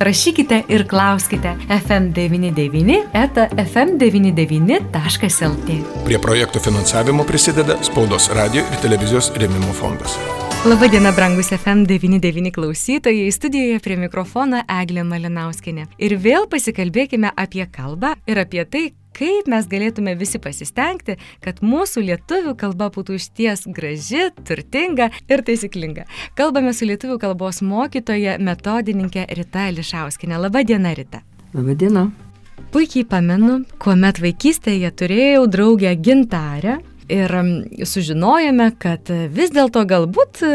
rašykite ir klauskite FM99 eta FM99.lt. Prie projektų finansavimo prisideda Spaudos radio ir televizijos rėmimo fondas. Labadiena, brangus FM99 klausytojai, studijoje prie mikrofono Eglė Malinauskinė. Ir vėl pasikalbėkime apie kalbą ir apie tai, kaip mes galėtume visi pasistengti, kad mūsų lietuvių kalba būtų išties graži, turtinga ir taisyklinga. Kalbame su lietuvių kalbos mokytoja, metodininkė Rita Lišauskinė. Labadiena, Rita. Labadiena. Puikiai pamenu, kuomet vaikystėje turėjau draugę gintarę, ir sužinojome, kad vis dėlto galbūt e,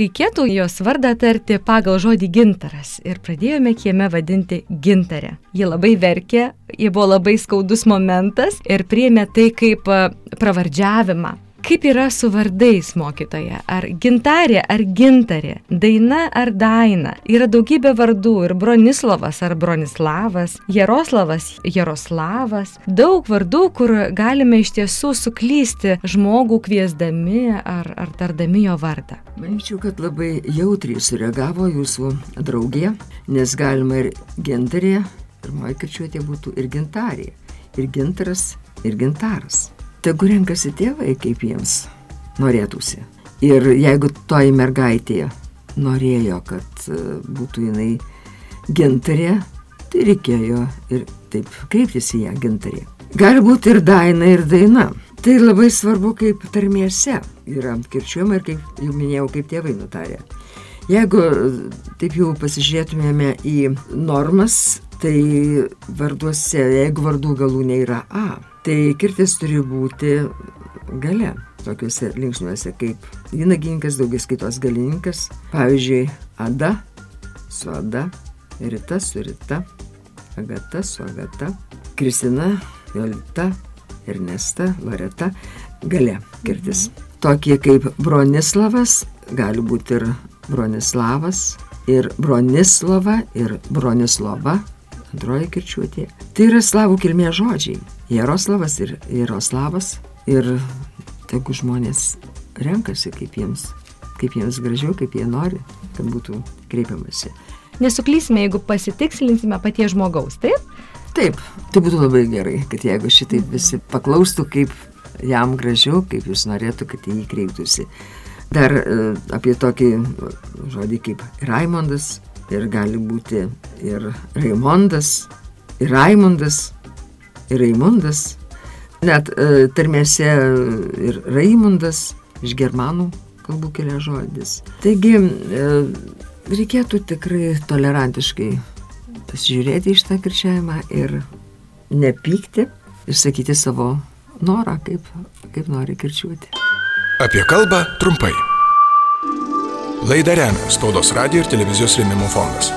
reikėtų jos vardą tarti pagal žodį gintaras ir pradėjome kieme vadinti gintarę. Ji labai verkė, ji buvo labai skaudus momentas ir priėmė tai kaip e, pravardžiavimą. Kaip yra su vardais mokytoje? Ar gintarė, ar gintarė, daina ar daina? Yra daugybė vardų ir Bronislavas ar Bronislavas, Jaroslavas, Jaroslavas. Daug vardų, kur galime iš tiesų suklysti žmogų kviesdami ar, ar tardami jo vardą. Manyčiau, kad labai jautriai sureagavo jūsų draugė, nes galima ir gintarė, pirmoji kirčiuotė būtų ir gintarė, ir gintaras, ir gintaras. Tegu renkasi tėvai, kaip jiems norėtųsi. Ir jeigu toji mergaitė norėjo, kad e, būtų jinai gintarė, tai reikėjo ir taip kreiptis į ją gintarė. Gali būti ir daina, ir daina. Tai labai svarbu, kaip tarmėse yra kirčiuojama ir kaip jau minėjau, kaip tėvai nutarė. Jeigu taip jau pasižiūrėtumėme į normas, tai varduose, jeigu vardų galų nėra A, Tai kirtis turi būti gale, tokiuose linksniuose kaip vynagininkas, daugias kitos galininkas, pavyzdžiui, Ada su Ada, Rita su Rita, Agata su Agata, Kristina, Jolita, Ernesta, Loreta, gale kirtis. Mhm. Tokie kaip Bronislavas, gali būti ir Bronislavas, ir Bronislava, ir Bronislova, antroji kirčiuotė. Tai yra slavų kilmės žodžiai. Jaroslavas ir Jaroslavas. Ir tegu žmonės renkasi, kaip jiems, kaip jiems gražiau, kaip jie nori, kad būtų kreipiamasi. Nesuklysime, jeigu pasitikslinsime paties žmogaus, taip? Taip, tai būtų labai gerai, kad jeigu šitai visi paklaustų, kaip jam gražiau, kaip jūs norėtų, kad jį kreiptųsi. Dar e, apie tokį žodį kaip Raimondas ir gali būti ir Raimondas, ir Raimondas, ir Raimundas, net e, tarmėse ir Raimundas iš germanų kalbų kilė žodis. Taigi e, reikėtų tikrai tolerantiškai pasižiūrėti iš tą kirčiavimą ir nepykti, išsakyti savo norą, kaip, kaip nori kirčiuoti. Apie kalbą trumpai. Laidą remia Spaudos radio ir televizijos rėmimo fondas.